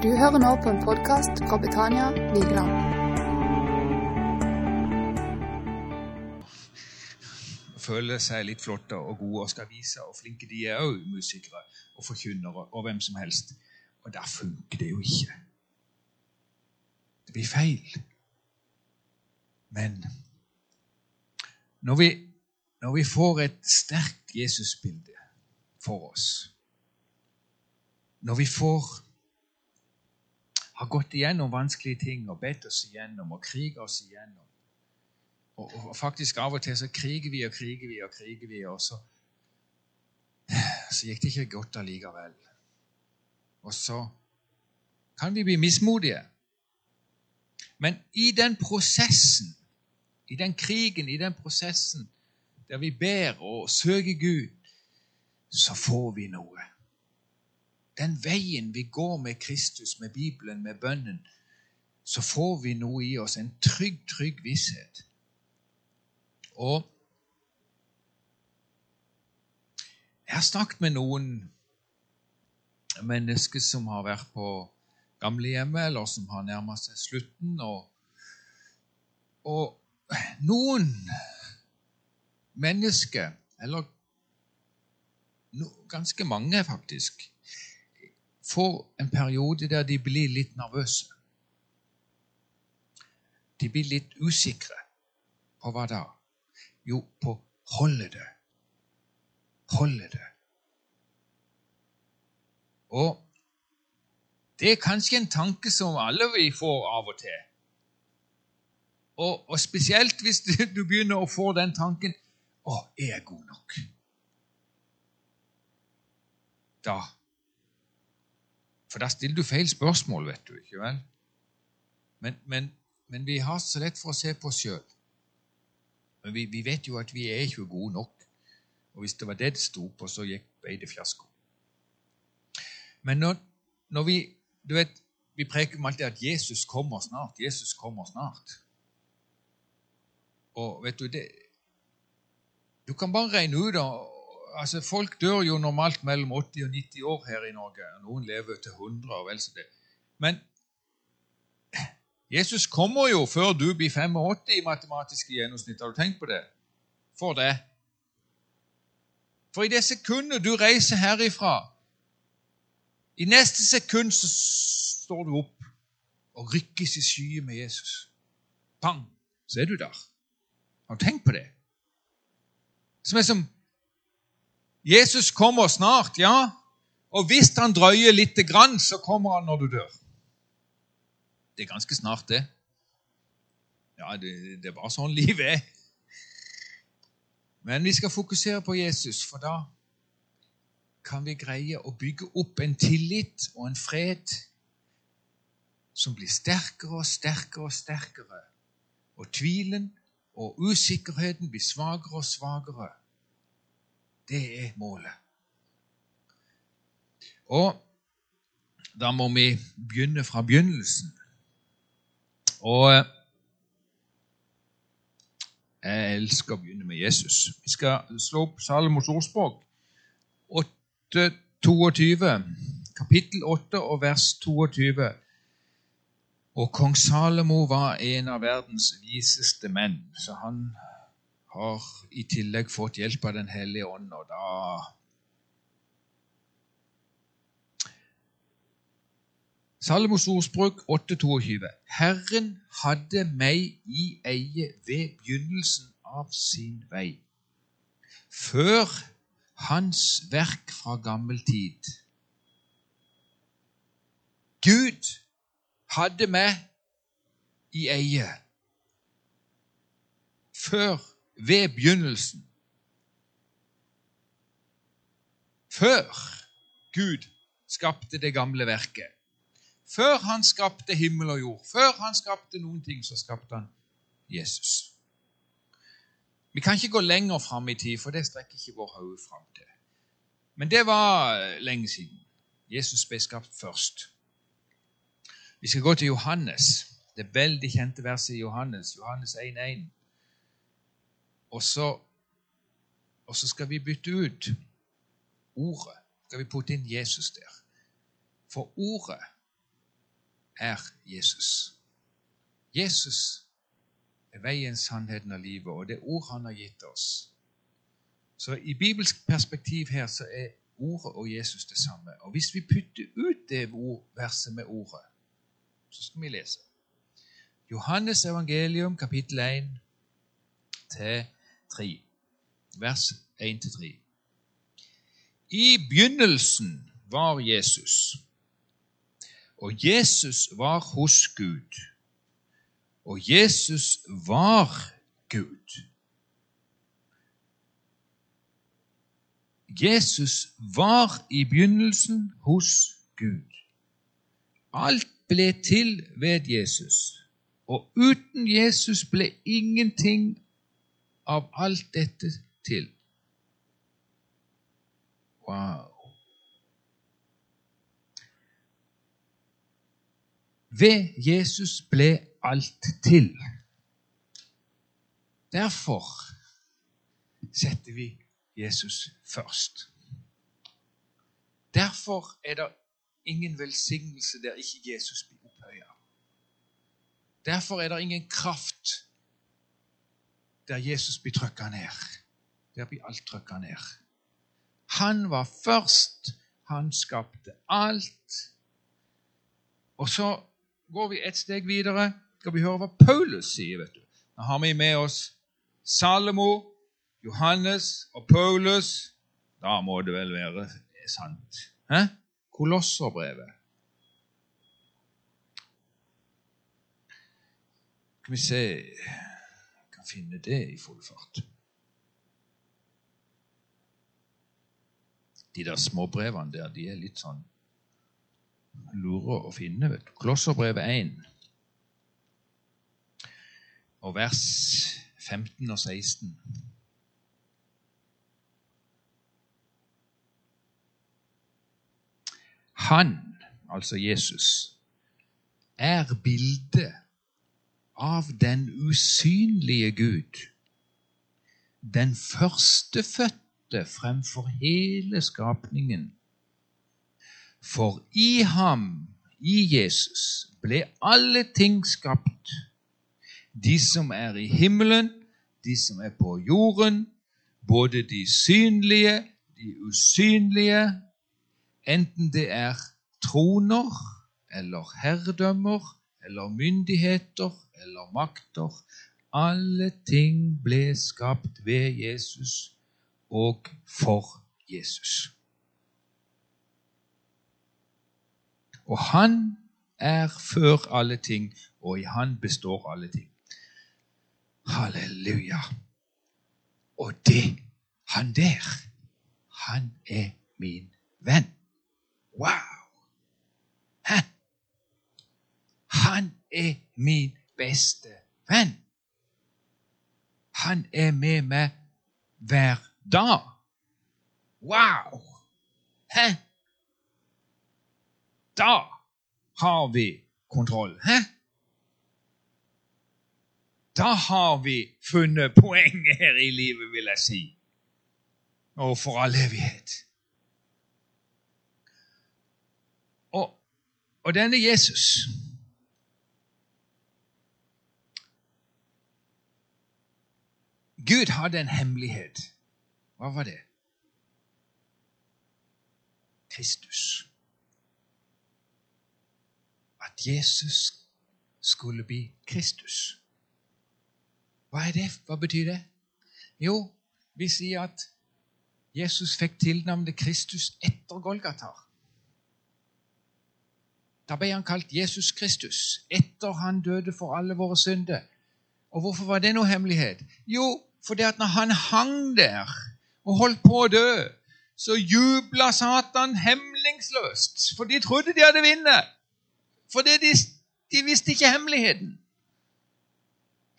Du hører nå på en podkast fra Betania Vigeland. føler seg litt flotte og gode og skal vise hvor flinke de er òg, musikere og forkynnere og hvem som helst. Og der funker det jo ikke. Det blir feil. Men når vi, når vi får et sterkt Jesusbilde for oss, når vi får har gått igjennom vanskelige ting og bedt oss igjennom og kriget oss igjennom og, og, faktisk av og til så kriger vi og kriger vi og kriger vi, og så, så gikk det ikke godt allikevel. Og så kan vi bli mismodige. Men i den prosessen, i den krigen, i den prosessen der vi ber og søker Gud, så får vi noe. Den veien vi går med Kristus, med Bibelen, med bønnen, så får vi noe i oss, en trygg, trygg visshet og jeg har snakket med noen mennesker som har vært på gamlehjemmet, eller som har nærma seg slutten. Og, og noen mennesker, eller no, ganske mange faktisk, får en periode der de blir litt nervøse. De blir litt usikre på hva da? Jo, på holder det. Holder det. Og det er kanskje en tanke som alle vi får av og til. Og, og spesielt hvis du, begynner å få den tanken Å, er jeg god nok? Da For da stiller du feil spørsmål, vet du. ikke vel? Men, men, men vi har så lett for å se på oss sjøl. Men vi, vi, vet jo at vi er ikke gode nok. Og hvis det var det det sto på, så gikk det fiasko. Men når, når vi du vet, Vi preker om alltid at Jesus kommer snart. Jesus kommer snart. Og vet du det, Du kan bare regne ut da, altså Folk dør jo normalt mellom 80 og 90 år her i Norge. Noen lever til 100 og vel så det. Men Jesus kommer jo før du blir 85 i matematiske gjennomsnitt. Har du tenkt på det? For det. For i det sekundet du reiser herifra, i neste sekund så står du opp og rykkes i skyet med Jesus. Pang! Så er du der. Har du tenkt på det? Som er som Jesus kommer snart, ja. Og hvis han drøyer lite grann, så kommer han når du dør. Det er ganske snart, det. Ja, det, det er bare sånn livet er. Men vi skal fokusere på Jesus, for da kan vi greie å bygge opp en tillit og en fred som blir sterkere og sterkere og sterkere. Og tvilen og usikkerheten blir svakere og svakere. Det er målet. Og da må vi begynne fra begynnelsen. Og eh, jeg elsker å begynne med Jesus. Vi skal slå opp Salomos ordspråk 8.22, kapittel 8 og vers 22. Og kong Salomo var en av verdens viseste menn, så han har i tillegg fått hjelp av Den hellige ånd. Og da Salomos ordspråk 8,22. Herren hadde meg i eie ved begynnelsen av sin vei, før hans verk fra gammel tid. Gud hadde meg i eie før, ved begynnelsen. Før Gud skapte det gamle verket. Før han skapte himmel og jord, før han skapte noen ting, så skapte han Jesus. Vi kan ikke gå lenger fram i tid, for det strekker ikke vår hode fram til. Men det var lenge siden. Jesus ble skapt først. Vi skal gå til Johannes, det veldig kjente verset i Johannes, Johannes 1,1. Og så, og så skal vi bytte ut ordet. Skal vi putte inn Jesus der? For ordet er Jesus. Jesus er veien, sannheten og livet, og det ord han har gitt oss. Så i bibelsk perspektiv her så er ordet og Jesus det samme. Og hvis vi putter ut det verset med ordet, så skal vi lese. Johannes evangelium, kapittel 1 til 3, vers 1-3. I begynnelsen var Jesus, og Jesus var hos Gud, og Jesus var Gud. Jesus var i begynnelsen hos Gud. Alt ble til ved Jesus, og uten Jesus ble ingenting av alt dette til. Wow. Ved Jesus ble alt til. Derfor setter vi Jesus først. Derfor er det ingen velsignelse der ikke Jesus blir opphøya. Derfor er det ingen kraft der Jesus blir trykka ned. Der blir alt trykka ned. Han var først. Han skapte alt. Og så går vi et steg videre. Skal vi høre hva Paulus sier? vet du. Nå har vi med oss Salomo, Johannes og Paulus, da må det vel være sant. Hæ? Kolosserbrevet. Skal vi se kan finne det i full fart. De der småbrevene der, de er litt sånn lure å finne. vet du. Klosserbrevet 1 og vers 15 og 16. Han, altså Jesus, er bildet av den usynlige Gud, den førstefødte fremfor hele skapningen. For i ham, i Jesus, ble alle ting skapt, de som er i himmelen, de som er på jorden, både de synlige, de usynlige, enten det er troner eller herredømmer eller myndigheter eller makter. Alle ting ble skapt ved Jesus og for Jesus. Og han er før alle ting, og i han består alle ting. Halleluja. Og det, han der, han er min venn. Wow! Hæ? Han er min beste venn. Han er med meg hver dag. Wow! Hæ? Da har vi kontroll. Hæ? Da har vi funnet poenget her i livet, vil jeg si. Og for all evighet. Og denne Jesus Gud hadde en hemmelighet. Hva var det? Kristus. At Jesus skulle bli Kristus. Hva er det? Hva betyr det? Jo, vi sier at Jesus fikk tilnavnet Kristus etter Golgatar. Da ble han kalt Jesus Kristus etter han døde for alle våre synder. Og hvorfor var det noe hemmelighet? Jo, fordi at når han hang der og holdt på å dø, så jubla Satan hemmelingsløst, for de trodde de hadde vunnet. For de, de visste ikke hemmeligheten.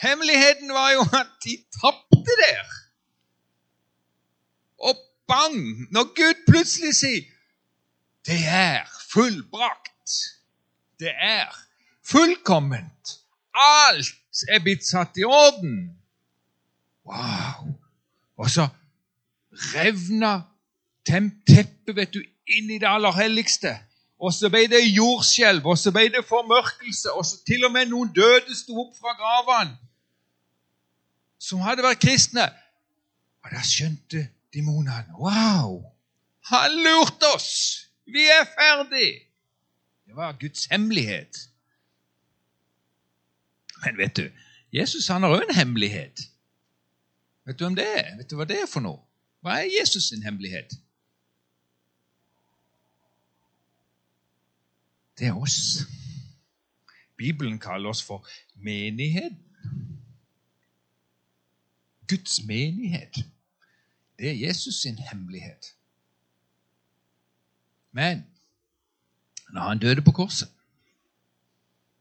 Hemmeligheten var jo at de tapte der. Og bang! Når Gud plutselig sier 'Det er fullbrakt', det er fullkomment. Alt er blitt satt i orden. Wow! Og så revna teppet vet du, inn i det aller helligste. og så ble det jordskjelv, og så ble det formørkelse, og så til og med noen døde sto opp fra gravene som hadde vært kristne. Og da skjønte demonene Wow! Han lurte oss! Vi er ferdig! Det var Guds hemmelighet. Men vet du, Jesus han har òg en hemmelighet. Vet du hvem det er? Vet du hva det er for noe? Hva er Jesus sin hemmelighet? Det er oss. Bibelen kaller oss for menighet. Guds menighet. Det er Jesus sin hemmelighet. Men når han døde på korset,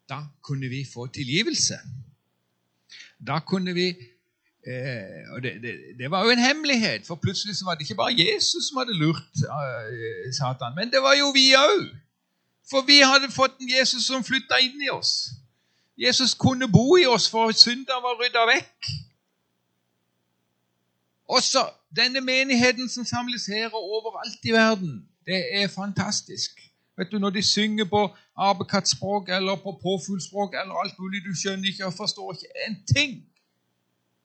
da kunne vi få tilgivelse. Da kunne vi eh, og det, det, det, var jo en hemmelighet, for plutselig så var det ikke bare Jesus som hadde lurt eh, Satan, men det var jo vi òg. For vi hadde fått en Jesus som flytta inn i oss. Jesus kunne bo i oss, for synder var rydda vekk. Også denne menigheten som samles her og overalt i verden, det er fantastisk. Vet du, Når de synger på apekattspråk eller på påfuglspråk eller alt mulig du skjønner ikke og forstår ikke en ting,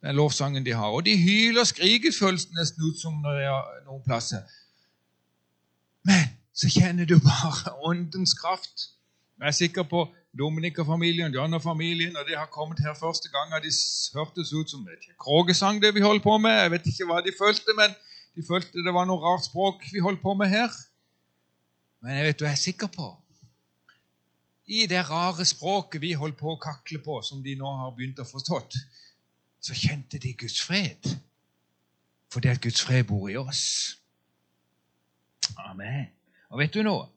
den lovsangen de har. Og de hyler og skriker, føles nesten ut som når det er noen plasser. Men så kjenner du bare åndens kraft. Jeg er sikker på Dominik og familien, John og familien, og de har kommet her første gang, og de hørtes ut som et kråkesang, det vi holdt på med. Jeg vet ikke hva de følte, men de følte det var noe rart språk vi holdt på med her. Men jeg vet du, jeg er sikker på I det rare språket vi holdt på å kakle på, som de nå har begynt å forstått, så kjente de Guds fred. Fordi at Guds fred bor i oss. Amen. Og vet du noe?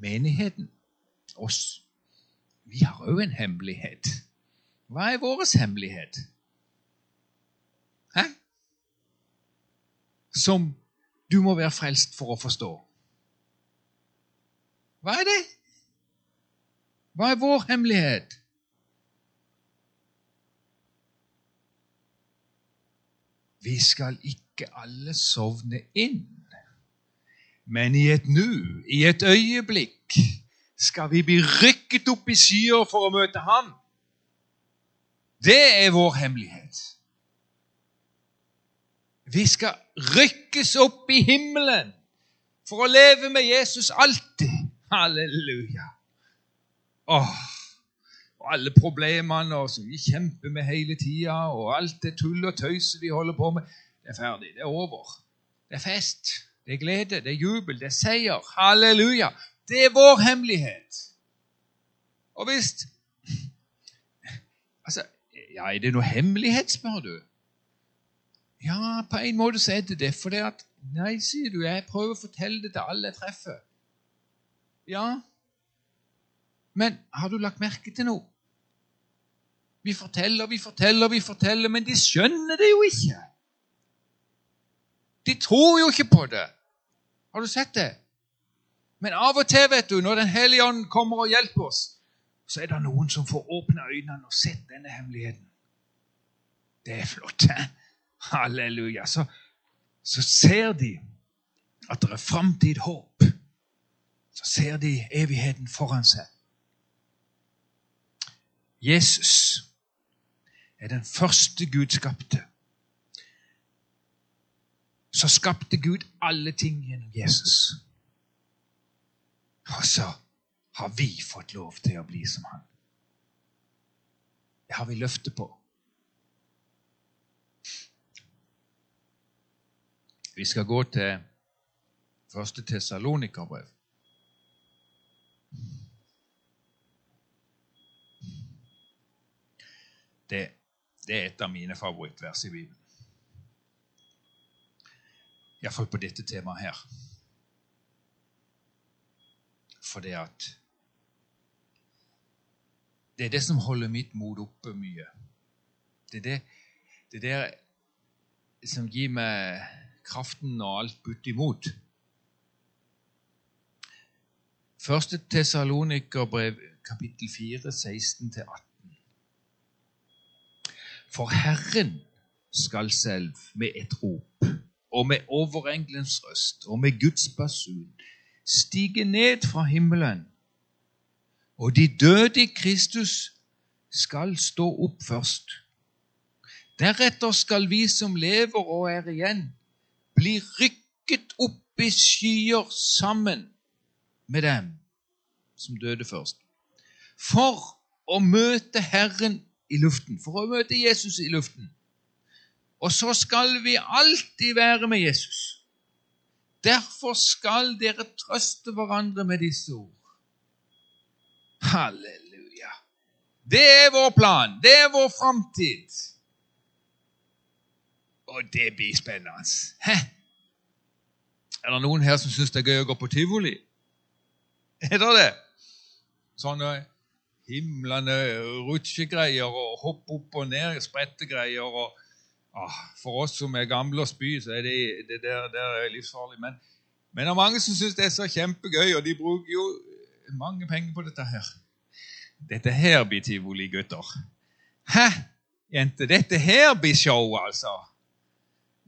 menigheten, oss, vi har òg en hemmelighet. Hva er vår hemmelighet? Hæ? Som du må være frelst for å forstå. Hva er det? Hva er vår hemmelighet? Vi skal ikke alle sovne inn. Men i et nu, i et øyeblikk, skal vi bli rykket opp i skyer for å møte ham. Det er vår hemmelighet. Vi skal rykkes opp i himmelen for å leve med Jesus alltid. Halleluja. Åh, og alle problemene som vi kjemper med hele tida, og alt det tull og tøyset vi holder på med, det er ferdig. Det er over. Det er fest. Det er glede, det er jubel, det er seier. Halleluja! Det er vår hemmelighet. Og hvis Altså, ja, Er det noe hemmelighet, spør du? Ja, på en måte så er det det. For det at Nei, sier du, jeg prøver å fortelle det til alle jeg treffer. Ja, men har du lagt merke til noe? Vi forteller, vi forteller, vi forteller, men de skjønner det jo ikke. De tror jo ikke på det. Har du sett det? Men av og til, vet du, når Den hellige ånd kommer og hjelper oss, så er det noen som får åpne øynene og sett denne hemmeligheten. Det er flott. He? Halleluja. Så, så ser de at det er framtid, håp. Så ser de evigheten foran seg. Jesus er den første Gud skapte så skapte Gud alle ting gjennom Jesus. Og så har vi fått lov til å bli som han. Det har vi løftet på. Vi skal gå til første Tessalonikerbrev. Det, det er et av mine favorittvers i Bibelen. Iallfall på dette temaet her. For det at Det er det som holder mitt mot oppe mye. Det er det, det, er det som gir meg kraften og alt butt imot. Første Tessalonikerbrev, kapittel 4, 16-18. For Herren skal selv med et rop og med overengelens røst og med Guds basun stige ned fra himmelen. Og de døde i Kristus skal stå opp først. Deretter skal vi som lever og er igjen, bli rykket opp i skyer sammen med dem som døde først. For å møte Herren i luften, for å møte Jesus i luften. Og så skal vi alltid være med Jesus. Derfor skal dere trøste hverandre med disse ord. Halleluja. Det er vår plan. Det er vår framtid. Og det blir spennende. Hæ? Er det noen her som syns det er gøy å gå på tivoli? Er det det? Sånne himlende rutsjegreier og hopp opp og ned, sprettegreier og ah, For oss som er gamle og spy, så er det, det der, der er livsfarlig. Men, men det er mange som syns det er så kjempegøy, og de bruker jo mange penger på dette her. Dette her blir tivoli, gutter. Hæ, jenter? Dette her blir show, altså.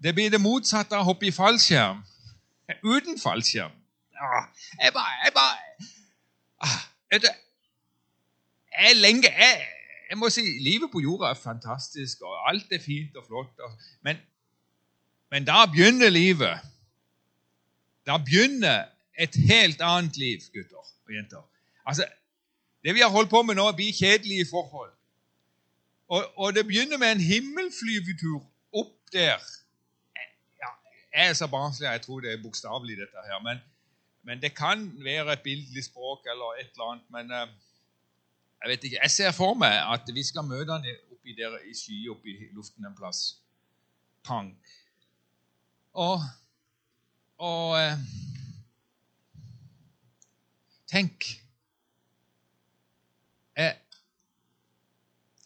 Det blir det motsatte av å hoppe i fallskjerm. Uten fallskjerm. Ah, jeg bare, jeg bare ah, jeg, jeg, lenge, jeg, jeg, må si livet på jorda er fantastisk, og alt er fint og flott. Og, men, men da begynner livet. Da begynner et helt annet liv, gutter og jenter. Altså, Det vi har holdt på med nå, blir kjedelige forhold. Og, og det begynner med en himmelflyvetur opp der. Ja, jeg er så barnslig, jeg tror det er bokstavelig, dette her. Men, men, det kan være et bildelig språk eller et eller annet. Men uh, jeg vet ikke. Jeg ser for meg at vi skal møte han oppi der i sky oppi luften en plass. Pang. Og, og uh, Tenk jeg,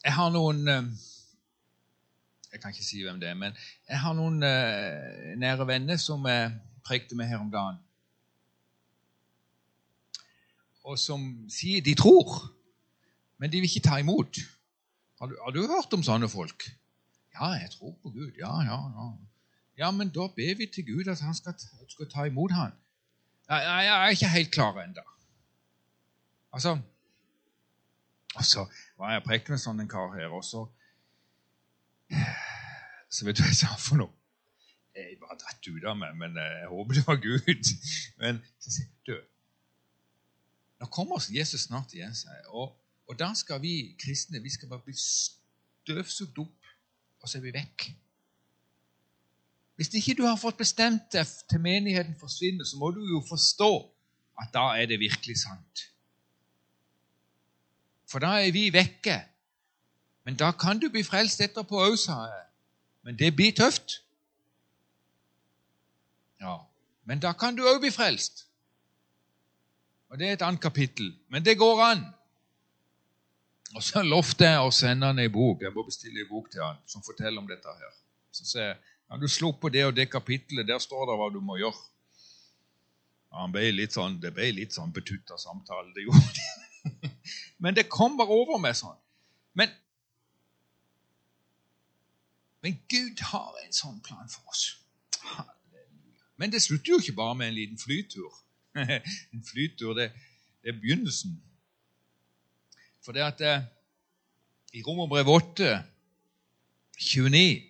jeg, har noen uh, Jeg kan ikke si hvem det er, men jeg har noen nære venner som jeg prekte med her om dagen og som sier de tror, men de vil ikke ta imot. Har du, har du hørt om sånne folk? Ja, jeg tror på Gud. Ja, ja, ja. Ja, men da ber vi til Gud at han skal, skal ta imot han. Jeg, jeg er ikke helt klar ennå. Altså Og så var jeg og med sånn en kar her, og så Så vet du hva jeg sa for noe? Jeg bare dratt ut av meg, men jeg håper det var Gud. Men så sier du, nå kommer Jesus snart igjen, sier og, og da skal vi kristne vi skal bare bli støvsugd opp, og så er vi vekk. Hvis ikke du har fått bestemt deg til menigheten forsvinner, så må du jo forstå at da er det virkelig sant. For da er vi vekke. Men da kan du bli frelst etterpå òg, sa jeg. Men det blir tøft. Ja, Men da kan du òg bli frelst. Og Det er et annet kapittel, men det går an. Og så lovte jeg å sende han ei bok. Jeg må bestille ei bok til han som forteller om dette. her. Så sier jeg kan du slå på det og det kapittelet. Der står det hva du må gjøre. Ja, han ble litt sånn, Det ble litt sånn betutta samtale. Det gjorde det. Men det kom bare over meg sånn. Men, men Gud har en sånn plan for oss. Men det slutter jo ikke bare med en liten flytur. en flytur, det, det, er begynnelsen. For det at eh, i Romerbrev 8, 29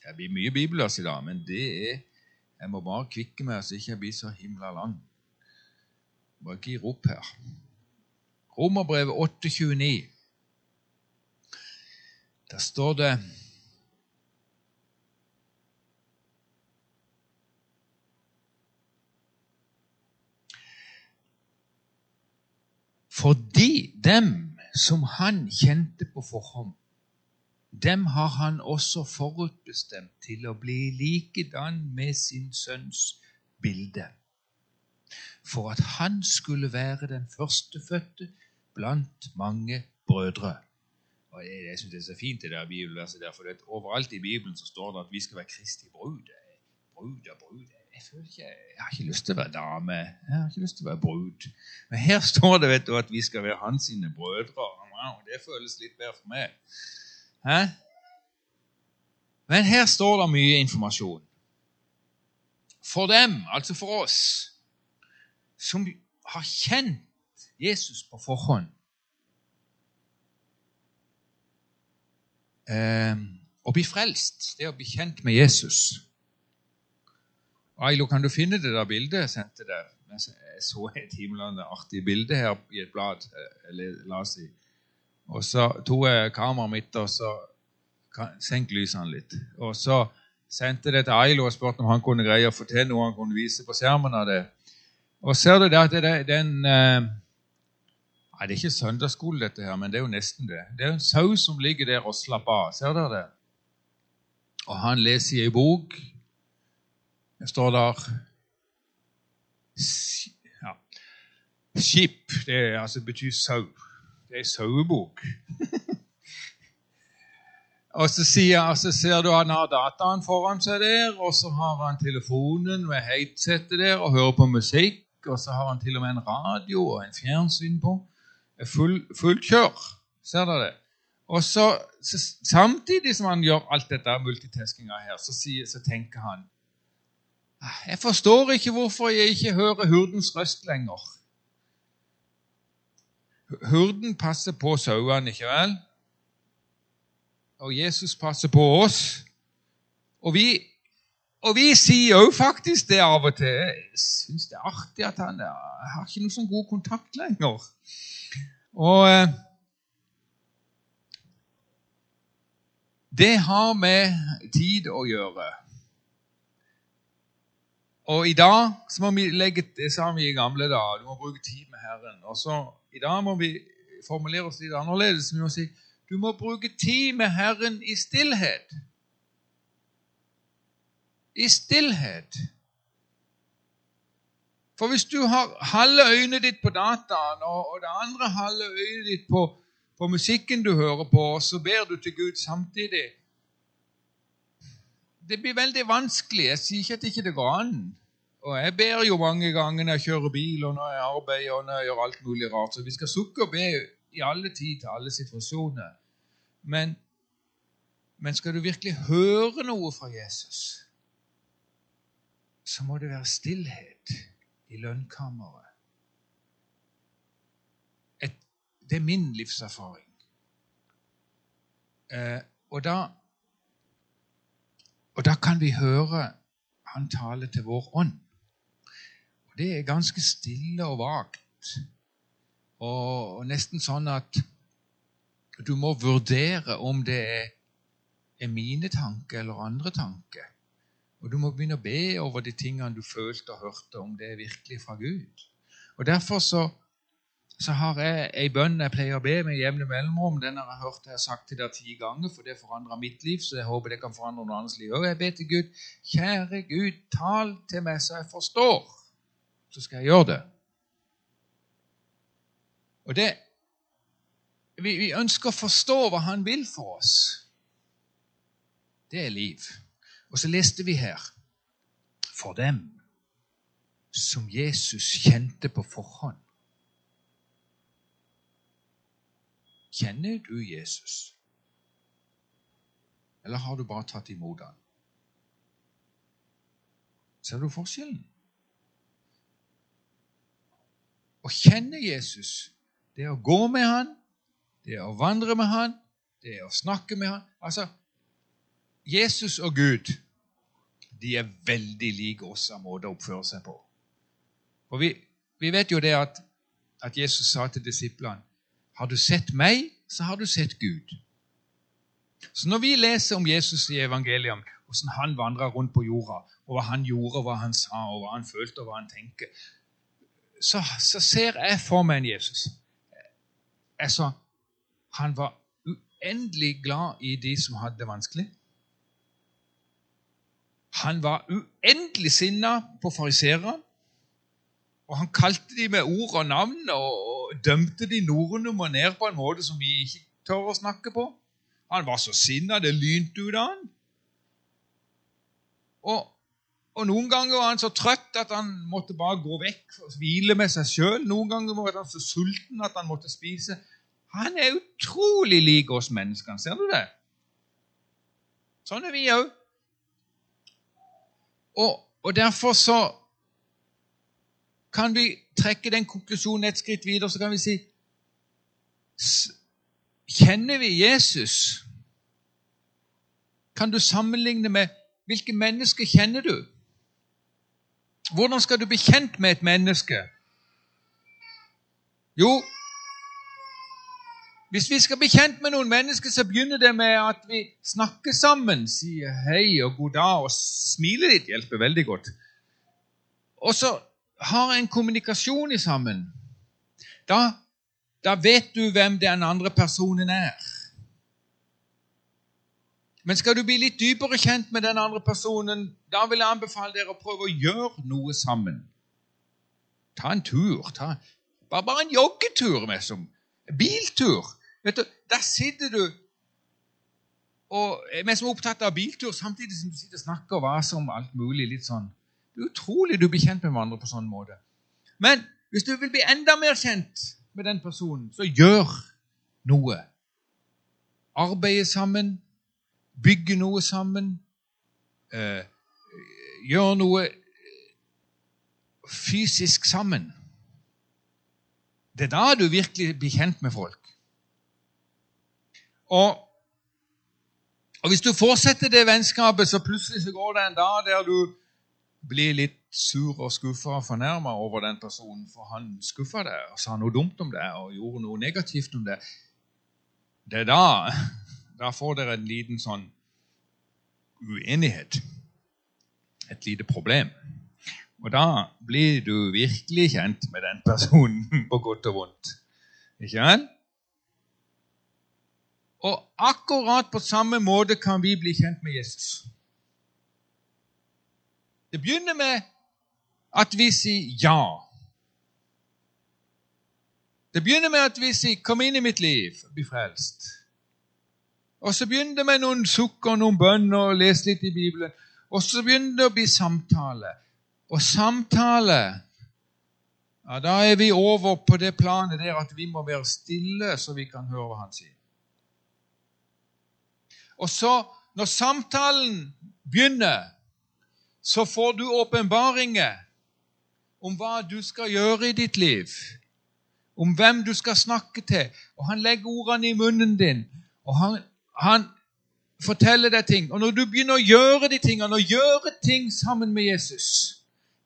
Det blir mye bibelvers i dag, men det er Jeg må bare kvikke meg så ikke jeg blir så himla lang. Bare gir opp her. Romerbrevet 8, 29. Der står det Fordi dem som han kjente på forhånd, dem har han også forutbestemt til å bli likedan med sin sønns bilde, for at han skulle være den førstefødte blant mange brødre. Og Jeg, jeg synes det er så fint, det der bibelverset der, for overalt i Bibelen så står det at vi skal være Kristi brud. Brud og brud jeg ikke, jeg har ikke lyst til å være dame. Jeg har ikke lyst til å være brud. Men her står det vet du, at vi skal være hans sine brødre. og det føles litt bedre for meg. Hæ? Men her står det mye informasjon. For dem, altså for oss, som har kjent Jesus på forhånd. Eh, å bli frelst, det å bli kjent med Jesus. Ailo, kan du finne det der bildet jeg sendte deg? Jeg så et himlende artig bilde her i et blad. Eller, la oss si. Og så tok jeg kameraet mitt og så senk lysene litt. Og så sendte det til Ailo og spurte om han kunne greie å til noe han kunne vise på skjermen av det. Og ser du der at det er den eh, Nei, Det er ikke søndagsskole, dette her, men det er jo nesten det. Det er en sau som ligger der og slapper av. Ser dere det? Og han leser i ei bok det står der ja, Skip det altså, betyr sau. Det er sauebok. og så, sier, så ser du han har dataen foran seg der, og så har han telefonen med headsetet der og hører på musikk. Og så har han til og med en radio og en fjernsyn på. Full, fullt kjør. Ser dere det? Og så, så, Samtidig som han gjør alt dette multitaskinga her, så, sier, så tenker han jeg forstår ikke hvorfor jeg ikke hører hurdens røst lenger. Hurden passer på sauene, ikke vel? Og Jesus passer på oss. Og vi, og vi sier jo faktisk det av og til. Jeg syns det er artig at han jeg har ikke noe sånn god kontakt lenger. Og eh, det har med tid å gjøre. Og i dag så må vi legge det sa vi i gamle dager. Du må bruke tid med Herren. Og så I dag må vi formulere oss litt annerledes. Vi må si du må bruke tid med Herren i stillhet. I stillhet. For hvis du har halve øynet ditt på dataen og, det andre halve øynet ditt på, på musikken du hører på, og så ber du til Gud samtidig Det blir veldig vanskelig. Jeg sier ikke at det ikke går an. Og jeg ber jo mange ganger når jeg kjører bil, og når jeg arbeider og når jeg gjør alt mulig rart. Så vi skal sukke og be i alle tid til alle situasjoner. Men, men skal du virkelig høre noe fra Jesus, så må det være stillhet i lønnkammeret. Et, det er min livserfaring. Eh, og, da, og da kan vi høre han tale til vår ånd det er ganske stille og vagt. Og, og nesten sånn at du må vurdere om det er mine tanker eller andre tanker. Og du må begynne å be over de tingene du følte og hørte, om det er virkelig fra Gud. Og Derfor så, så har jeg ei bønn jeg pleier å be med jevne mellomrom. Den har jeg hørt jeg har sagt til deg ti ganger, for det forandrer mitt liv, så jeg håper det kan forandre noen andres liv. Og jeg ber til Gud, kjære Gud, tal til meg så jeg forstår så skal jeg gjøre det. Og det vi, vi ønsker å forstå hva han vil for oss. Det er liv. Og så leste vi her for dem som Jesus kjente på forhånd. Kjenner du Jesus? Eller har du bare tatt imot ham? Ser du forskjellen? Å kjenne Jesus, det er å gå med han, det er å vandre med han, det er å snakke med han. Altså, Jesus og Gud de er veldig like oss av måte å oppføre seg på. Og vi, vi vet jo det at, at, Jesus sa til disiplene Har du sett meg, så har du sett Gud. Så når vi leser om Jesus i evangeliet, hvordan han vandra rundt på jorda, og hva han gjorde, hva han sa, og hva han følte, og hva han tenkte, så, så, ser jeg for meg en Jesus. Altså, han var uendelig glad i de som hadde det vanskelig. Han var uendelig sinna på fariserene. Og han kalte de med ord og navn og dømte de nordnummer ned på en måte som vi ikke tør å snakke på. Han var så sinna det lynte ut av han. Og og Noen ganger var han så trøtt at han måtte bare gå vekk og hvile med seg sjøl. Noen ganger var han så sulten at han måtte spise. Han er utrolig lik oss menneskene. Ser du det? Sånn er vi òg. Og, og derfor så kan vi trekke den konklusjonen et skritt videre. Så kan vi si Kjenner vi Jesus? Kan du sammenligne med hvilke mennesker kjenner du? Hvordan skal du bli kjent med et menneske? Jo, hvis vi skal bli kjent med noen mennesker, så begynner det med at vi snakker sammen, sier hei og god dag, og smilet ditt hjelper veldig godt. Og så har en kommunikasjon i sammen. Da, da vet du hvem den andre personen er. Men skal du bli litt dypere kjent med den andre personen, da vil jeg anbefale dere å prøve å gjøre noe sammen. Ta en tur. Ta, bare, bare en joggetur, liksom. Biltur. Vet du, Der sitter du og vi som er opptatt av biltur, samtidig som du sitter og snakker og vaser om alt mulig. litt sånn. Det er utrolig du blir kjent med hverandre på sånn måte. Men hvis du vil bli enda mer kjent med den personen, så gjør noe. Arbeide sammen, bygge noe sammen, eh, gjør noe fysisk sammen. Det er da du virkelig blir kjent med folk. Og, og hvis du fortsetter det vennskapet, så plutselig så går det en dag der du blir litt sur og skuffa og fornærma over den personen, for han skuffa deg og sa noe dumt om deg og gjorde noe negativt om deg. Det er da da får dere en liten sånn uenighet. Et lite problem. Og da blir du virkelig kjent med den personen, på godt og vondt. Ikke sant? Og akkurat på samme måte kan vi bli kjent med Jesus. Det begynner med at vi sier ja. Det begynner med at vi sier 'Kom inn i mitt liv, bli frelst'. Og så begynner det med noen sukk og noen bønner og lese litt i Bibelen. Og så begynner det å bli samtale. Og samtale ja, Da er vi over på det planet der at vi må være stille, så vi kan høre hva han sier. Og så, når samtalen begynner, så får du åpenbaringer om hva du skal gjøre i ditt liv, om hvem du skal snakke til. Og han legger ordene i munnen din, og han, han forteller deg ting. Og når du begynner å gjøre de tingene, og gjøre ting sammen med Jesus,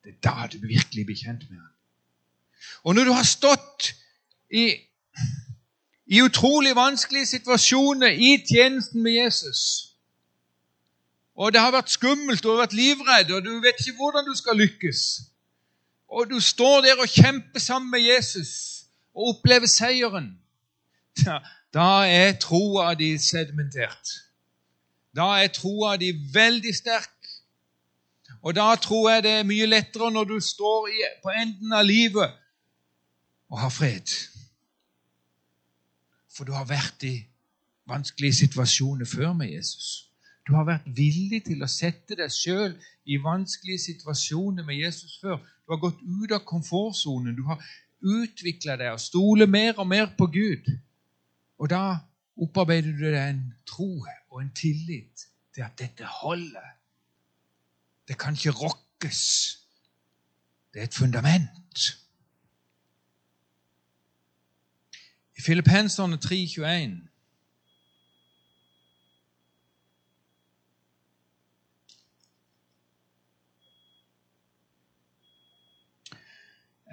det er da du virkelig blir kjent med ham. Og når du har stått i i utrolig vanskelige situasjoner i tjenesten med Jesus. Og det har vært skummelt, og du har vært livredd, og du vet ikke hvordan du skal lykkes. Og du står der og kjemper sammen med Jesus og opplever seieren. Da, da er troa di sedimentert. Da er troa di veldig sterk. Og da tror jeg det er mye lettere når du står på enden av livet og har fred. For du har vært i vanskelige situasjoner før med Jesus. Du har vært villig til å sette deg sjøl i vanskelige situasjoner med Jesus før. Du har gått ut av komfortsonen. Du har utvikla deg og stoler mer og mer på Gud. Og da opparbeider du deg en tro og en tillit til at dette holder. Det kan ikke rokkes. Det er et fundament. I Filippenserne 3,21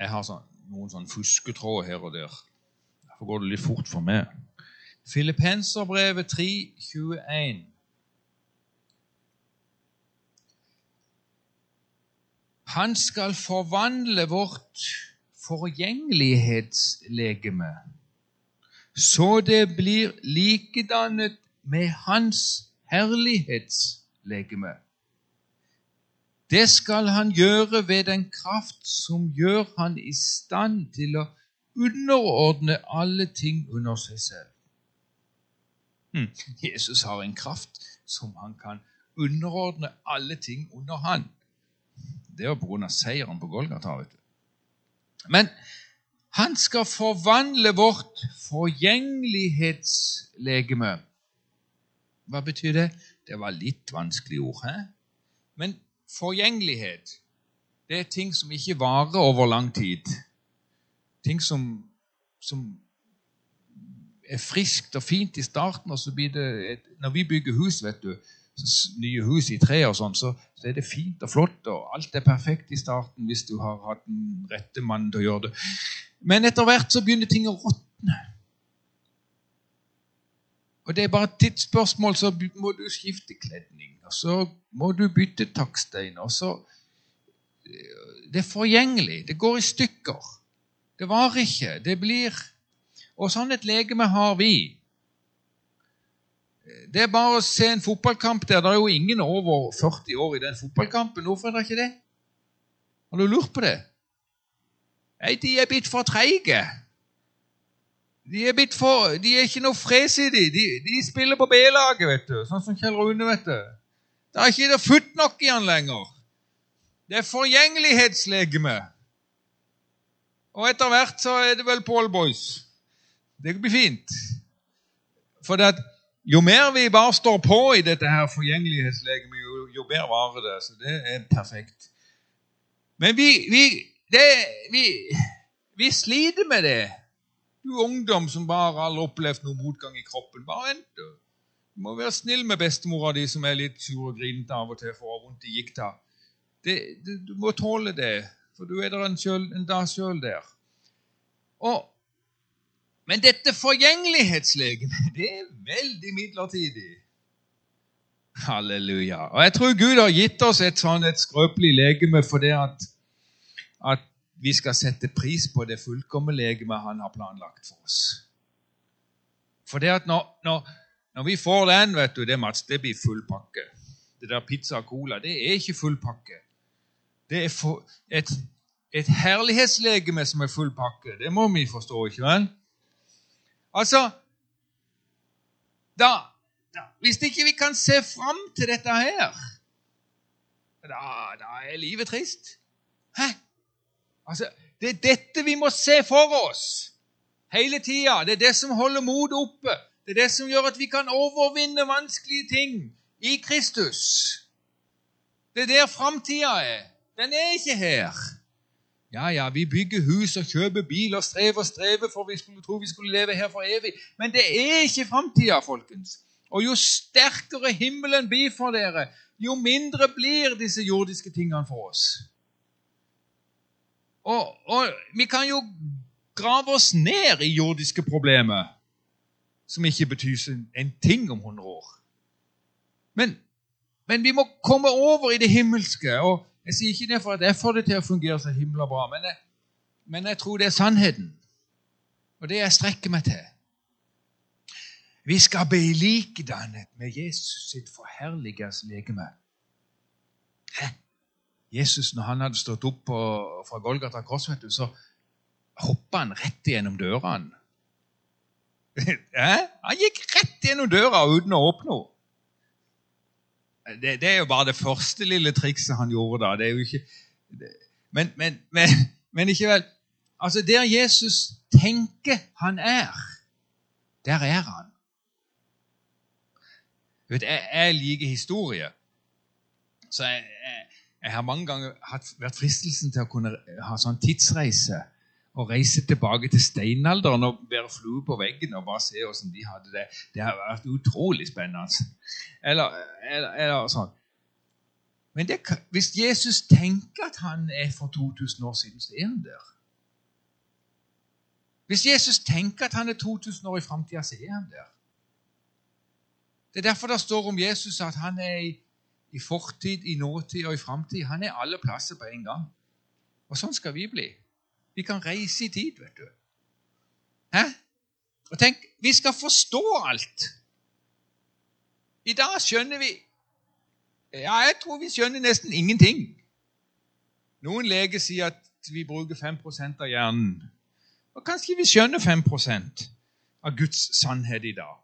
Jeg har sånn, noen sånn fusketråd her og der. Derfor går det litt fort for meg. Filippenserbrevet 3,21. Han skal forvandle vårt forgjengelighetslegeme så det blir likedannet med Hans herlighetslegeme. Det skal han gjøre ved den kraft som gjør han i stand til å underordne alle ting under seg selv. Hm. Jesus har en kraft som han kan underordne alle ting under han. Det er av seieren på Golgata. Men han skal forvandle vårt forgjengelighetslegeme. Hva betyr det? Det var litt vanskelig ord. He? Men forgjengelighet, det er ting som ikke varer over lang tid. Ting som, som er friskt og fint i starten, og så blir det et, Når vi bygger hus, vet du, nye hus i tre og sånn, så, så, er det fint og flott, og alt er perfekt i starten hvis du har hatt den rette mannen til å gjøre det. Men etter hvert så begynner ting å råtne. Og det er bare et tidsspørsmål, så må du skifte kledning, og så må du bytte takstein, og så Det er forgjengelig. Det går i stykker. Det varer ikke. Det blir Og sånn et legeme har vi. Det er bare å se en fotballkamp der. Det er jo ingen over 40 år i den fotballkampen. Hvorfor er det ikke det? Har du lurt på det? Nei, de er blitt for treige. De er, for, de er ikke noe fres i de. de. De spiller på B-laget, vet du. Sånn som Kjell Rune, vet du. Det er ikke det futt nok i han lenger. Det er forgjengelighetslegeme. Og etter hvert så er det vel Paul Boys. Det blir fint. For at jo mer vi bare står på i dette her forgjengelighetslegemet, jo, jo bedre varer det. Så det er perfekt. Men vi, vi, det, vi, vi sliter med det. Du ungdom som bare har opplevd noen motgang i kroppen. Bare vent, du. Du må være snill med bestemora di, som er litt sur og grinete av og til for å ha vondt i gikta. Du må tåle det, for du er der en, selv, en dag sjøl der. Og, men dette forgjengelighetslegemet, det er veldig midlertidig. Halleluja. Og jeg tror Gud har gitt oss et sånn et skrøpelig legeme for det at, at vi skal sette pris på det fullkomne legemet han har planlagt for oss. For det at når, når, når vi får den, vet du, det, Mats, det blir full pakke. Det der pizza og cola, det er ikke full pakke. Det er for, et, et herlighetslegeme som er full pakke. Det må vi forstå, ikke vel? Altså da, da, Hvis ikke vi kan se fram til dette her, da, da er livet trist. Hæ? Altså, Det er dette vi må se for oss hele tida. Det er det som holder motet oppe. Det er det som gjør at vi kan overvinne vanskelige ting i Kristus. Det er der framtida er. Den er ikke her. Ja, ja, vi bygger hus og kjøper bil og strever og strever for vi skulle tro vi skulle leve her for evig. Men det er ikke framtida, folkens. Og jo sterkere himmelen blir for dere, jo mindre blir disse jordiske tingene for oss. Og, og, vi kan jo grave oss ned i jordiske problemer, som ikke betyr en ting om 100 år. Men, men, vi må komme over i det himmelske. og Jeg sier ikke det for at jeg får det til å fungere så himla bra, men jeg, men jeg tror det er sannheten. Og det jeg strekker meg til. Vi skal bli likedannet med Jesus sitt forherliges legeme. Hæ? Jesus, når han hadde stått opp på, fra Golgata kors, vet du, så hoppa han rett gjennom dørene. han gikk rett gjennom døra uten å åpne henne. Det, det, er jo bare det første lille trikset han gjorde da. Det er jo ikke, det, men, men, men, men ikke vel. Altså, der Jesus tenker han er, der er han. Vet, jeg, jeg liker historie. Så jeg, jeg, jeg har mange ganger hatt, vært fristelsen til å kunne ha sånn tidsreise og reise tilbake til steinalderen og være flue på veggen og bare se hvordan de hadde det. Det har vært utrolig spennende. Eller, eller, eller sånn. Men det, hvis Jesus tenker at han er for 2000 år siden, så er han der. Hvis Jesus tenker at han er 2000 år i framtida, så er han der. Det er derfor det står om Jesus at han er i i fortid, i nåtid og i framtid. Han er alle plasser på en gang. Og sånn skal vi bli. Vi kan reise i tid, vet du. Hæ? Og tenk, vi skal forstå alt. I dag skjønner vi Ja, jeg tror vi skjønner nesten ingenting. Noen leger sier at vi bruker 5% av hjernen. Og kanskje vi skjønner 5% av Guds sannhet i dag.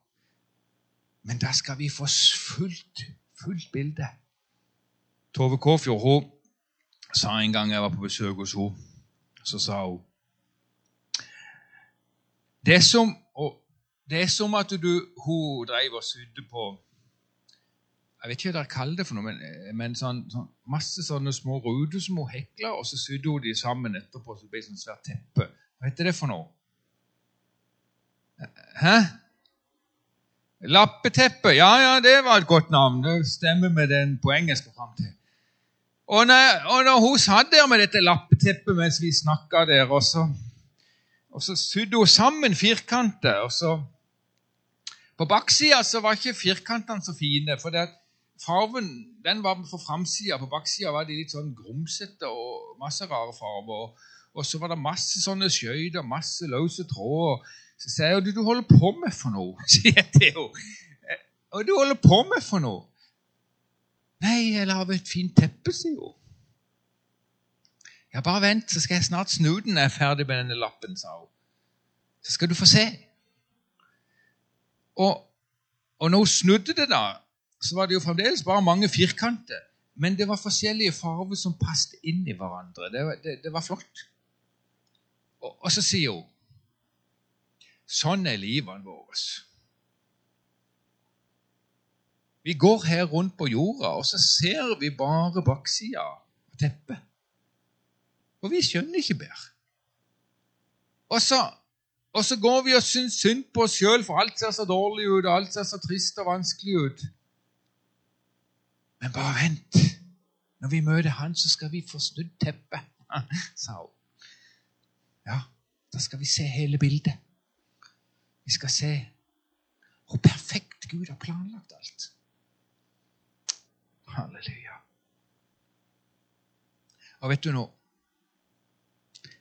Men da skal vi få fullt fullt bilde. Tove Kåfjord hun sa en gang jeg var på besøk hos henne, så sa hun Det er som, det er som at du, hun drev og sydde på Jeg vet ikke hva dere kaller det for noe, men, men sånn, sånn, masse sånne små ruter som hun hekla, og så sydde hun de sammen etterpå, så det ble sånn svært teppe. Hva heter det for noe? Hæ? Lappeteppe. Ja, ja, det var et godt navn. Det stemmer med den poenget jeg skal fram til. Og når, og når hun satt der med dette lappeteppet mens vi snakka der, og så, og så sydde hun sammen firkanter og så På baksida så var ikke firkantene så fine, for det, Farven den var for framsida. På baksida var de litt sånn grumsete og masse rare farger. Og, og så var det masse sånne skøyter, masse løse tråder. Så sier jeg du, du holder på med for noe, sier jeg til henne. Og du holder på med for noe? Nei, jeg lager et fint teppe, sier hun. Ja, bare vent, så skal jeg snart snu den når jeg er ferdig med denne lappen, sa hun. Så skal du få se. Og, og når hun snudde det, da, så var det jo fremdeles bare mange firkanter. Men det var forskjellige farger som passet inn i hverandre. Det, det, det var flott. Og, og, så sier hun Sånn er livene våre. Vi går her rundt på jorda, og så ser vi bare baksida av teppet. Og vi skjønner ikke bedre. Og så og så går vi og syns synd på oss sjøl, for alt ser så dårlig ut, og alt ser så trist og vanskelig ut. Men bare vent. Når vi møter Han, så skal vi få snudd teppet, sa hun. Ja, da skal vi se hele bildet. Vi skal se hvor perfekt Gud har planlagt alt. Halleluja. Og vet du nå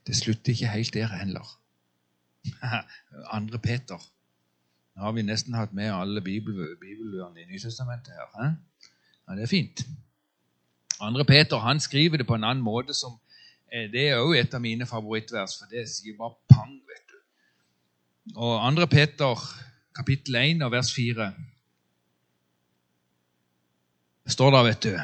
Det slutter ikke helt der heller. Andre Peter. Nå har vi nesten hatt med alle bibelordene i Nytestamentet her. He? Ja, Det er fint. Andre Peter han skriver det på en annen måte. som eh, Det er òg et av mine favorittvers, for det sier bare pang. vet. Og 2. Peter, kapittel 1 og vers 4, det står der, vet du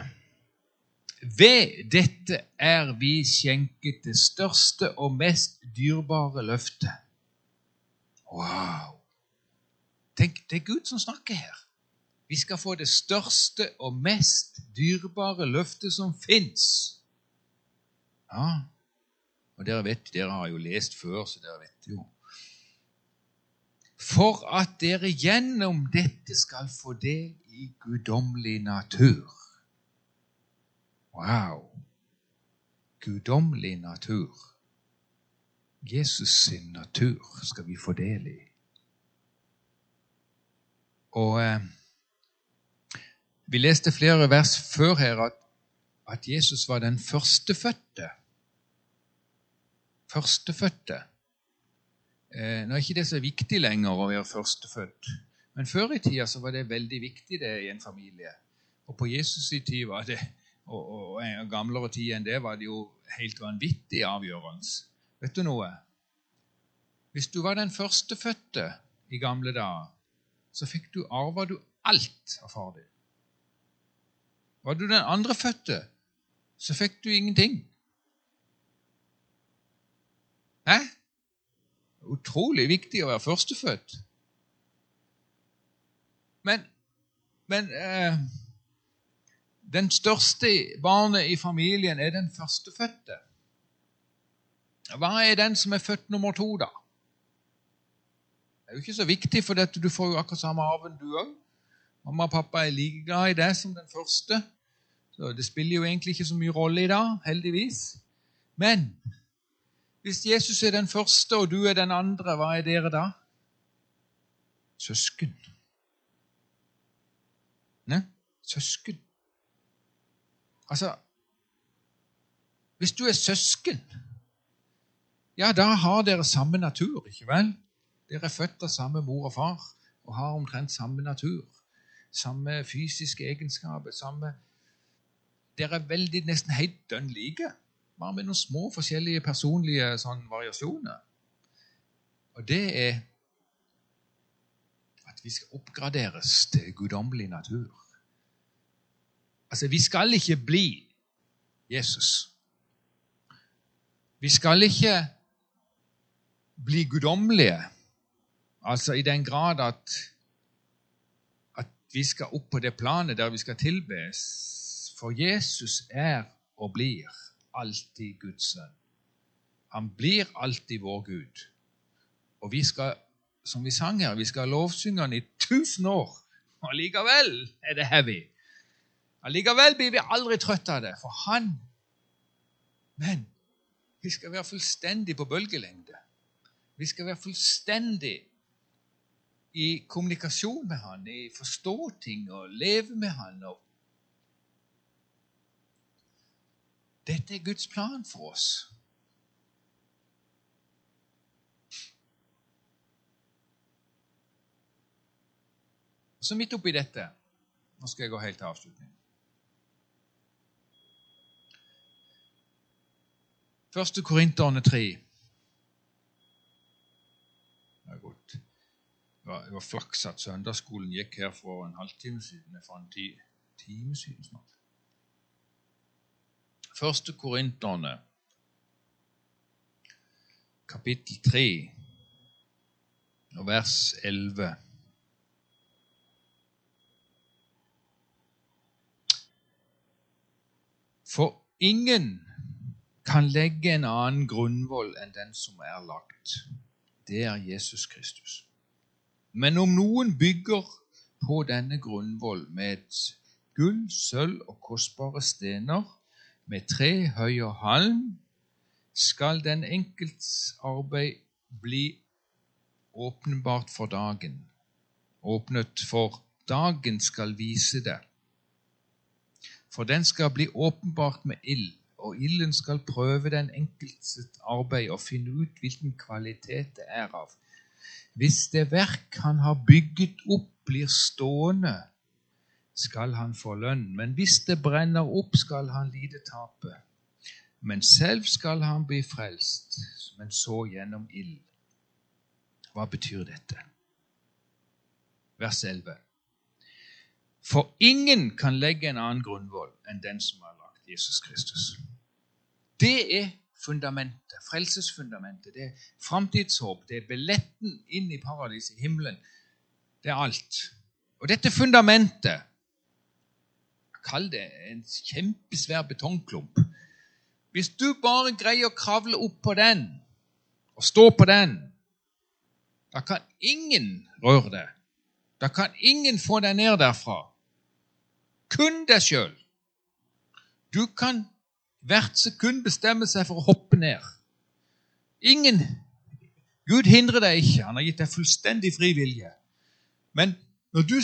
Ved dette er vi skjenket det største og mest dyrebare løftet Wow! Tenk, det er Gud som snakker her. Vi skal få det største og mest dyrebare løftet som fins. Ja, og dere vet, dere har jo lest før, så dere vet jo. For at dere gjennom dette skal få del i guddommelig natur. Wow! Guddommelig natur. Jesus sin natur skal vi få del i. Og eh, Vi leste flere vers før her at, at Jesus var den førstefødte. Førstefødte. Eh, nå er ikke det så viktig lenger å være førstefødt, men før i tida så var det veldig viktig det i en familie. Og på Jesus' i tid var det, og, og, og gamlere tid enn det, var det jo helt vanvittig avgjørende. Vet du noe? Hvis du var den førstefødte i gamle dager, så fikk du arva du alt av far din. Var du den andrefødte, så fikk du ingenting. Hæ? Utrolig viktig å være førstefødt. Men, men eh, den største barnet i familien er den førstefødte. Hva er den som er født nummer to, da? Det er jo ikke så viktig, for dette, du får jo akkurat samme arven, du òg. Mamma og pappa er like glad i deg som den første. Så det spiller jo egentlig ikke så mye rolle i dag, heldigvis. Men hvis Jesus er den første, og du er den andre, hva er dere da? Søsken. Ne? Søsken. Altså Hvis du er søsken ja, da har dere samme natur, ikke vel? Dere er født av samme mor og far og har omtrent samme natur. Samme fysiske egenskaper. samme... Dere er veldig, nesten helt dønn like, bare med noen små forskjellige personlige sånn, variasjoner. Og det er at vi skal oppgraderes til guddommelig natur. Altså, vi skal ikke bli Jesus. Vi skal ikke bli guddommelige. Altså i den grad at, vi skal opp på det planet der vi skal tilbes. For Jesus er og blir alltid Guds sønn. Han blir alltid vår Gud. Og vi skal, som vi sang her, vi skal lovsynge han i tusen år. Og allikevel er det heavy. Allikevel blir vi aldri trøtt av det, for han Men vi skal være fullstendig på bølgelengde. Vi skal være fullstendig i kommunikasjon med han, i forstå ting og leve med han. Og Dette er Guds plan for oss. Så midt oppi dette Nå skal jeg gå helt til avslutning. Første Korinterne 3. Det. Det var flaks at søndagsskolen gikk her for en halvtime siden. For en ti, time siden snart. Første Korinterne, kapittel 3, og vers 11. For ingen kan legge en annen grunnvoll enn den som er lagt. Det er Jesus Kristus. Men om noen bygger på denne grunnvoll med gull, sølv og kostbare stener, med tre, høy og halm, skal den enkelts arbeid bli åpenbart for dagen. Åpnet for dagen skal vise det for den skal bli åpenbart med ild, og ilden skal prøve den enkeltes arbeid og finne ut hvilken kvalitet det er av. Hvis det verk han har bygget opp, blir stående, skal han få lønn, men hvis det brenner opp, skal han lide tapet. Men selv skal han bli frelst, men så gjennom ild. Hva betyr dette? Vers 11. For ingen kan legge en annen grunnvoll enn den som har lagt Jesus Kristus. Det er fundamentet, frelsesfundamentet. Det er framtidshåp. Det er billetten inn i paradiset, i himmelen. Det er alt. Og dette fundamentet Kall det en kjempesvær betongklump. Hvis du bare greier å kravle opp på den og stå på den, da kan ingen røre det. Da kan ingen få deg ned derfra. Kun deg sjøl. Du kan hvert sekund bestemme seg for å hoppe ned. Ingen Gud hindrer deg ikke. Han har gitt deg fullstendig fri vilje. Men når du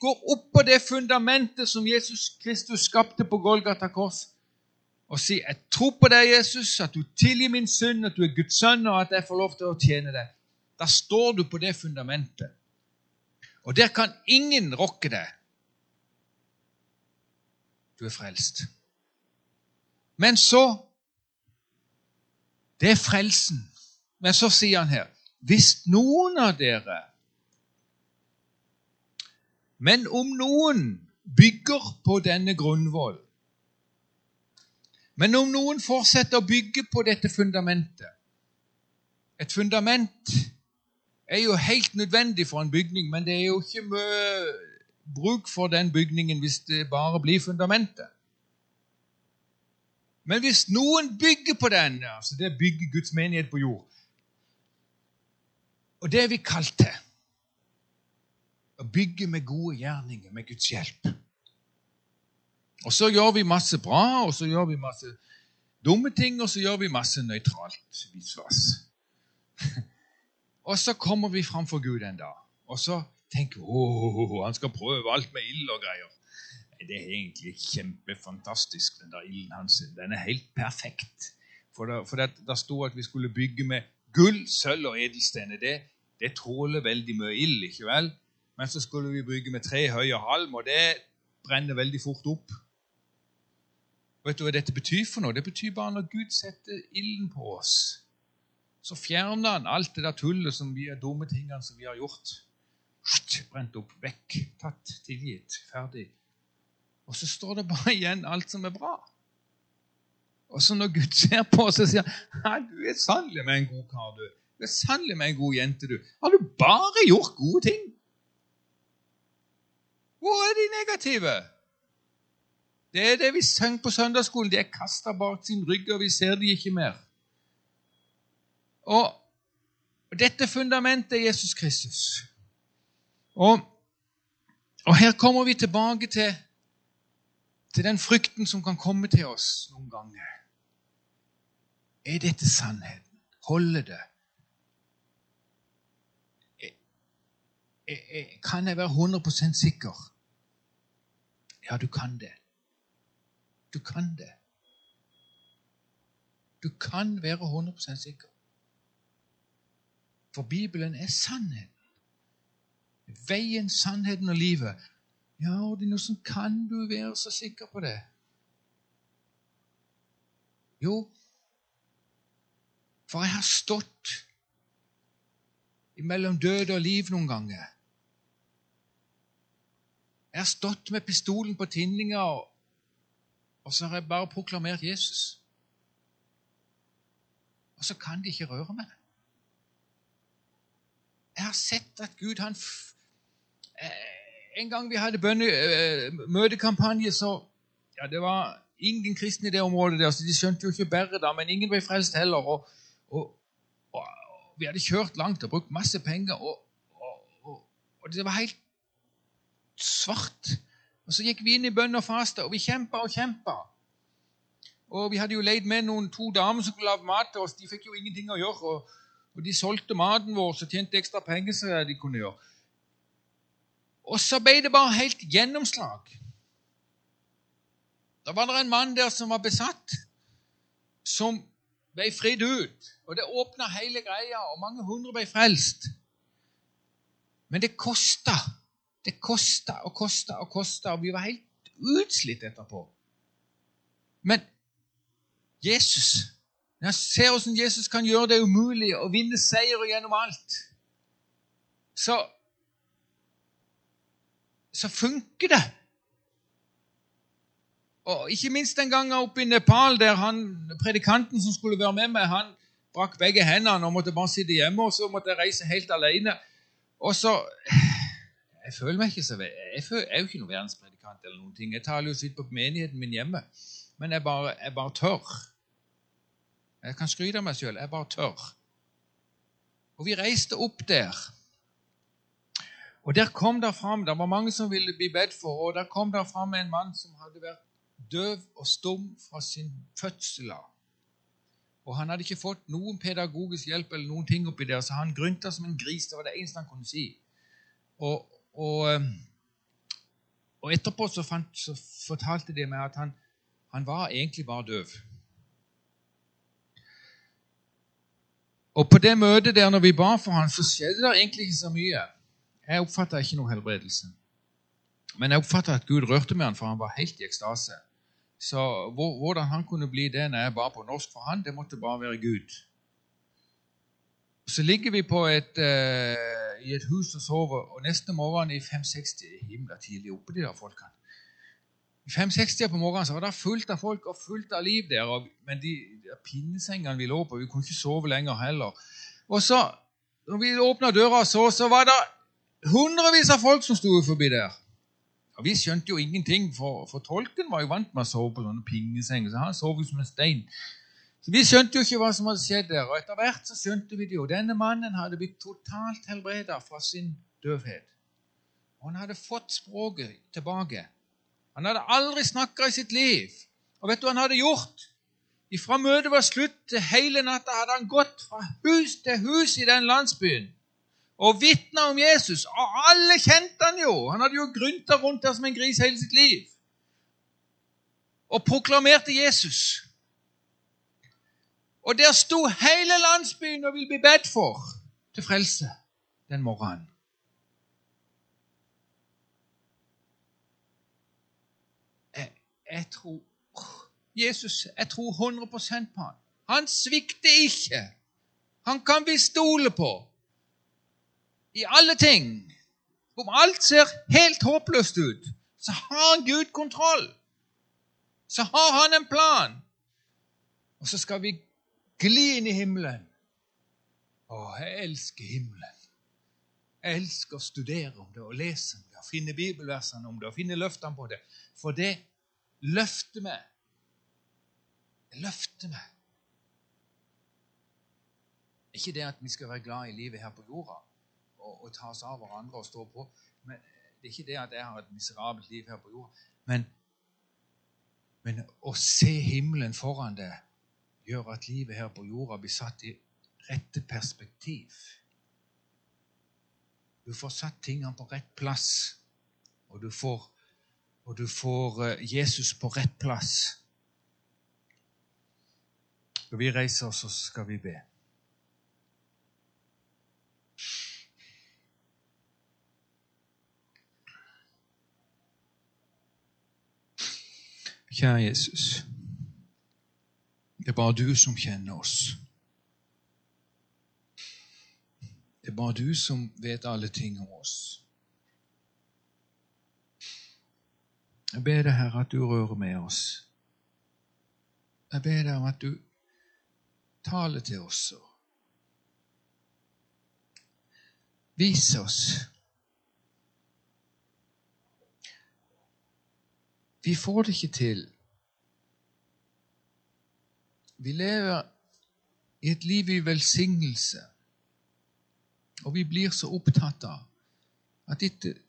går opp på det fundamentet som Jesus Kristus skapte på Golgata kors, og sier 'Jeg tror på deg, Jesus, at du tilgir min synd, at du er Guds sønn, og at jeg får lov til å tjene deg', da står du på det fundamentet. Og der kan ingen rokke deg. Du er frelst. Men så Det er frelsen. Men så sier han her Hvis noen av dere Men om noen bygger på denne grunnvoll Men om noen fortsetter å bygge på dette fundamentet Et fundament er jo helt nødvendig for en bygning, men det er jo ikke mye bruk for den bygningen hvis det bare blir fundamentet. Men hvis noen bygger på den, altså det bygger Guds menighet på jord Og det er vi kalt til. Å bygge med gode gjerninger, med Guds hjelp. Og så gjør vi masse bra, og så gjør vi masse dumme ting, og så gjør vi masse nøytralt visvas. og så kommer vi framfor Gud en dag, og så tenker vi oh, han skal prøve alt med ild og greier. Det er egentlig kjempefantastisk, den der ilden hans. Den er helt perfekt. For det, for det, det sto at vi skulle bygge med gull, sølv og edelstener. Det, det tåler veldig mye ild, ikke vel? Men så skulle vi bygge med tre høye halm, og det brenner veldig fort opp. Vet du hva dette betyr for noe? Det betyr bare når Gud setter ilden på oss, så fjerner han alt det der tullet som vi er dumme tingene som vi har gjort brent opp, vekk, tatt, tilgitt, ferdig. Og så står det bare igjen alt som er bra. Og så når Gud ser på oss og sier han, du er sannelig med en god kar, du. Du er sannelig med en god jente, du. Har du bare gjort gode ting? Hvor er de negative? Det er det vi sang på søndagsskolen. De er kasta bak sin rygg, og vi ser de ikke mer. Og, dette fundamentet er Jesus Kristus. Og, og her kommer vi tilbake til, til den frykten som kan komme til oss noen ganger. Er dette sannheten? Holder det? Kan jeg være 100% sikker? Ja, du kan det. Du kan det. Du kan være 100% sikker. For Bibelen er sannheten. Veien, sannheten og livet. Ja, Ordinus, kan du være så sikker på det? Jo, for jeg har stått mellom død og liv noen ganger. Jeg har stått med pistolen på tinninga, og, og så har jeg bare proklamert Jesus. Og så kan de ikke røre meg. Jeg har sett at Gud han eh, En gang vi hadde bønnemøtekampanje, så ja, Det var ingen kristne i det området der, så de skjønte jo ikke bedre da, men ingen ble frelst heller. Og, og, og, vi hadde kjørt langt og brukt masse penger, og, det var helt svart. Og Så gikk vi inn i bønn og faste, og vi kjempa og kjempa. Og vi hadde jo leid med noen to damer som skulle lage mat til oss. De fikk jo ingenting å gjøre. Og, og de solgte maten vår så tjente ekstra penger som de kunne gjøre. Og så ble det bare helt gjennomslag. Da var det en mann der som var besatt, som ble fridd ut. Og det åpna hele greia, og mange hundre ble frelst. Men det kosta. Det kosta og kosta og kosta, og vi var helt utslitt etterpå. Men Jesus Når jeg ser hvordan Jesus kan gjøre det umulig og vinne seier gjennom alt, så, så funker det. Og Ikke minst den gangen oppe i Nepal, der han, predikanten som skulle være med meg, han brakk begge hendene og måtte bare sitte hjemme, og så måtte jeg reise helt alene. Og så jeg føler meg ikke så Jeg, føler, jeg er jo ikke noen verdenspredikant eller noen ting. Jeg taler jo sitt på menigheten min hjemme. Men jeg bare, jeg bare tør. Jeg kan skryte av meg sjøl. Jeg bare tør. Og vi reiste opp der. Og der kom det fram Det var mange som ville bli bedt for, og der kom det fram en mann som hadde vært døv og stum fra sin fødsel av. Og han hadde ikke fått noen pedagogisk hjelp eller noen ting oppi der, så han grynta som en gris. Det var det eneste han kunne si. Og, og, ehm, og etterpå så, fant, så, fortalte de meg at han, han var egentlig bare døv. Og på det møtet der når vi ba for han, så skjedde det egentlig ikke så mye. Jeg oppfatta ikke noe helbredelse. Men jeg oppfatta at Gud rørte med han, for han var helt i ekstase. Så hvordan han kunne bli det når jeg ba på norsk for han, det måtte bare være Gud. Så ligger vi på et, uh, i et hus og sover, og neste morgen i 560 Himla tidlig oppe, de der folkene. I 560 på morgenen så var det fullt av folk og fullt av liv der. Og, men de, de pinnesengene vi lå på, vi kunne ikke sove lenger heller. Og så, når vi åpna døra, og så, så var det hundrevis av folk som sto forbi der. Og Vi skjønte jo ingenting, for, for tolken var jo vant med å sove på sånne pingesenger. så han sov jo som en stein. Så Vi skjønte jo ikke hva som hadde skjedd der. Og etter hvert så skjønte vi det jo. Denne mannen hadde blitt totalt helbreda fra sin døvhet. Og han hadde fått språket tilbake. Han hadde aldri snakka i sitt liv. Og vet du hva han hadde gjort? Fra møtet var slutt til hele natta hadde han gått fra hus til hus i den landsbyen og vitna om Jesus. Og alle kjente han jo. Han hadde jo grynta rundt der som en gris hele sitt liv. Og proklamerte Jesus. Og der sto hele landsbyen og ville bli bedt for til frelse den morgenen. Jeg, tror Jesus, jeg tror 100% på han. Han svikter ikke. Han kan vi stole på i alle ting. Om alt ser helt håpløst ut, så har Gud kontroll. Så har han en plan. Og så skal vi Gli inn i himmelen. Å, jeg elsker himmelen. Jeg elsker å studere om det og lese om det og finne bibelversene om det og finne løftene på det. For det løfter meg. Det løfter meg. Ikke det at vi skal være glad i livet her på jorda og, og ta oss av hverandre og stå på. Men Det er ikke det at jeg har et miserabelt liv her på jorda. Men, men å se himmelen foran deg gjør at livet her på jorda blir satt i rette perspektiv. Du får satt tingene på rett plass, og du får, og du får eh, Jesus på rett plass. Skal vi reise oss, så skal vi be. Kjære Jesus. Det er bare du som kjenner oss. Det er bare du som vet alle ting om oss. Jeg ber deg, Herre, at du rører med oss. Jeg ber deg om at du taler til oss viser oss Vi får det ikke til. Vi lever i et liv i velsignelse, og vi blir så opptatt av at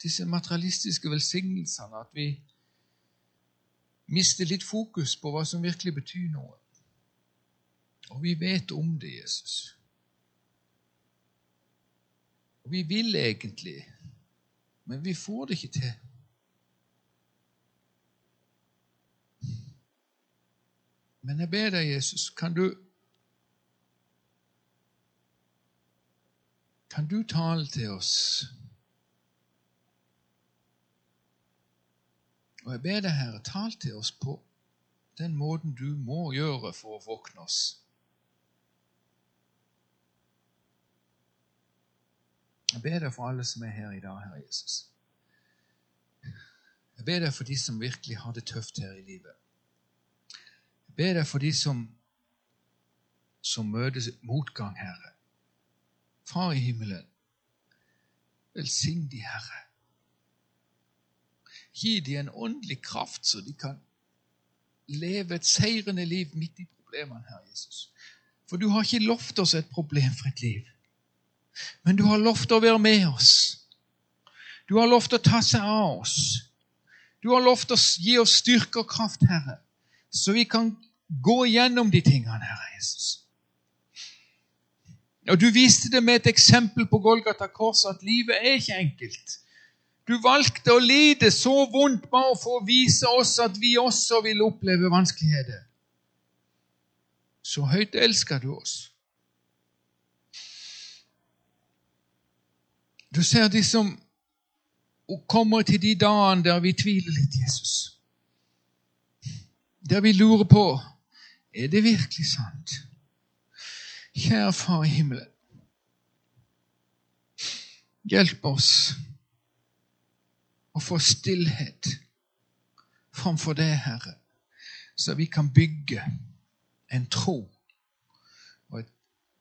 disse materialistiske velsignelsene at vi mister litt fokus på hva som virkelig betyr noe. Og vi vet om det, Jesus. Og vi vil egentlig, men vi får det ikke til. Men jeg ber deg, Jesus, kan du Kan du tale til oss? Og jeg ber deg, Herre, tal til oss på den måten du må gjøre for å våkne oss. Jeg ber deg for alle som er her i dag, Herre Jesus. Jeg ber deg for de som virkelig har det tøft her i livet ber deg for de som, som møter motgang, Herre. Far i himmelen, velsign de, Herre. Gi de en åndelig kraft, så de kan leve et seirende liv midt i problemene, Herre Jesus. For du har ikke lovt oss et problemfritt liv. Men du har lovt å være med oss. Du har lovt å ta seg av oss. Du har lovt å gi oss styrke og kraft, Herre, så vi kan gå gjennom de tingene, Herre Jesus. Og Du viste det med et eksempel på Golgata kors at livet er ikke enkelt. Du valgte å lide så vondt bare for å vise oss at vi også vil oppleve vanskeligheter. Så høyt elsker du oss. Du ser de som kommer til de dagene der vi tviler litt, Jesus. Der vi lurer på er det virkelig sant? Kjære Far i himmelen. Hjelp oss å få stillhet framfor det, Herre, så vi kan bygge en tro og et,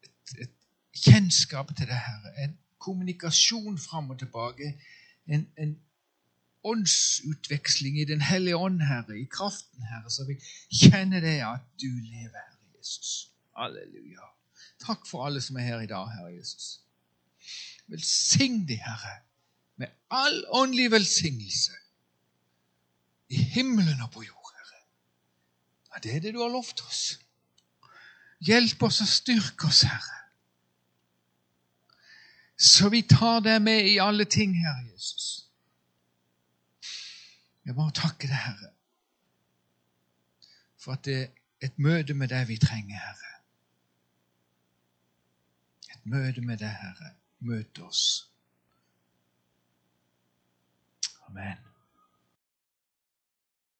et, et kjennskap til det, Herre. En kommunikasjon fram og tilbake. En, en åndsutveksling i Den hellige ånd, Herre, i kraften, Herre, så vi kjenner det at du lever, Herre Jesus. Halleluja. Takk for alle som er her i dag, Herre Jesus. Velsign de, Herre, med all åndelig velsignelse i himmelen og på jord, Herre. Ja, det er det du har lovt oss. Hjelp oss og styrk oss, Herre. Så vi tar deg med i alle ting, Herre Jesus. Jeg bare takker deg, Herre, for at det er et møte med deg vi trenger, Herre. Et møte med deg, Herre. Møte oss. Amen.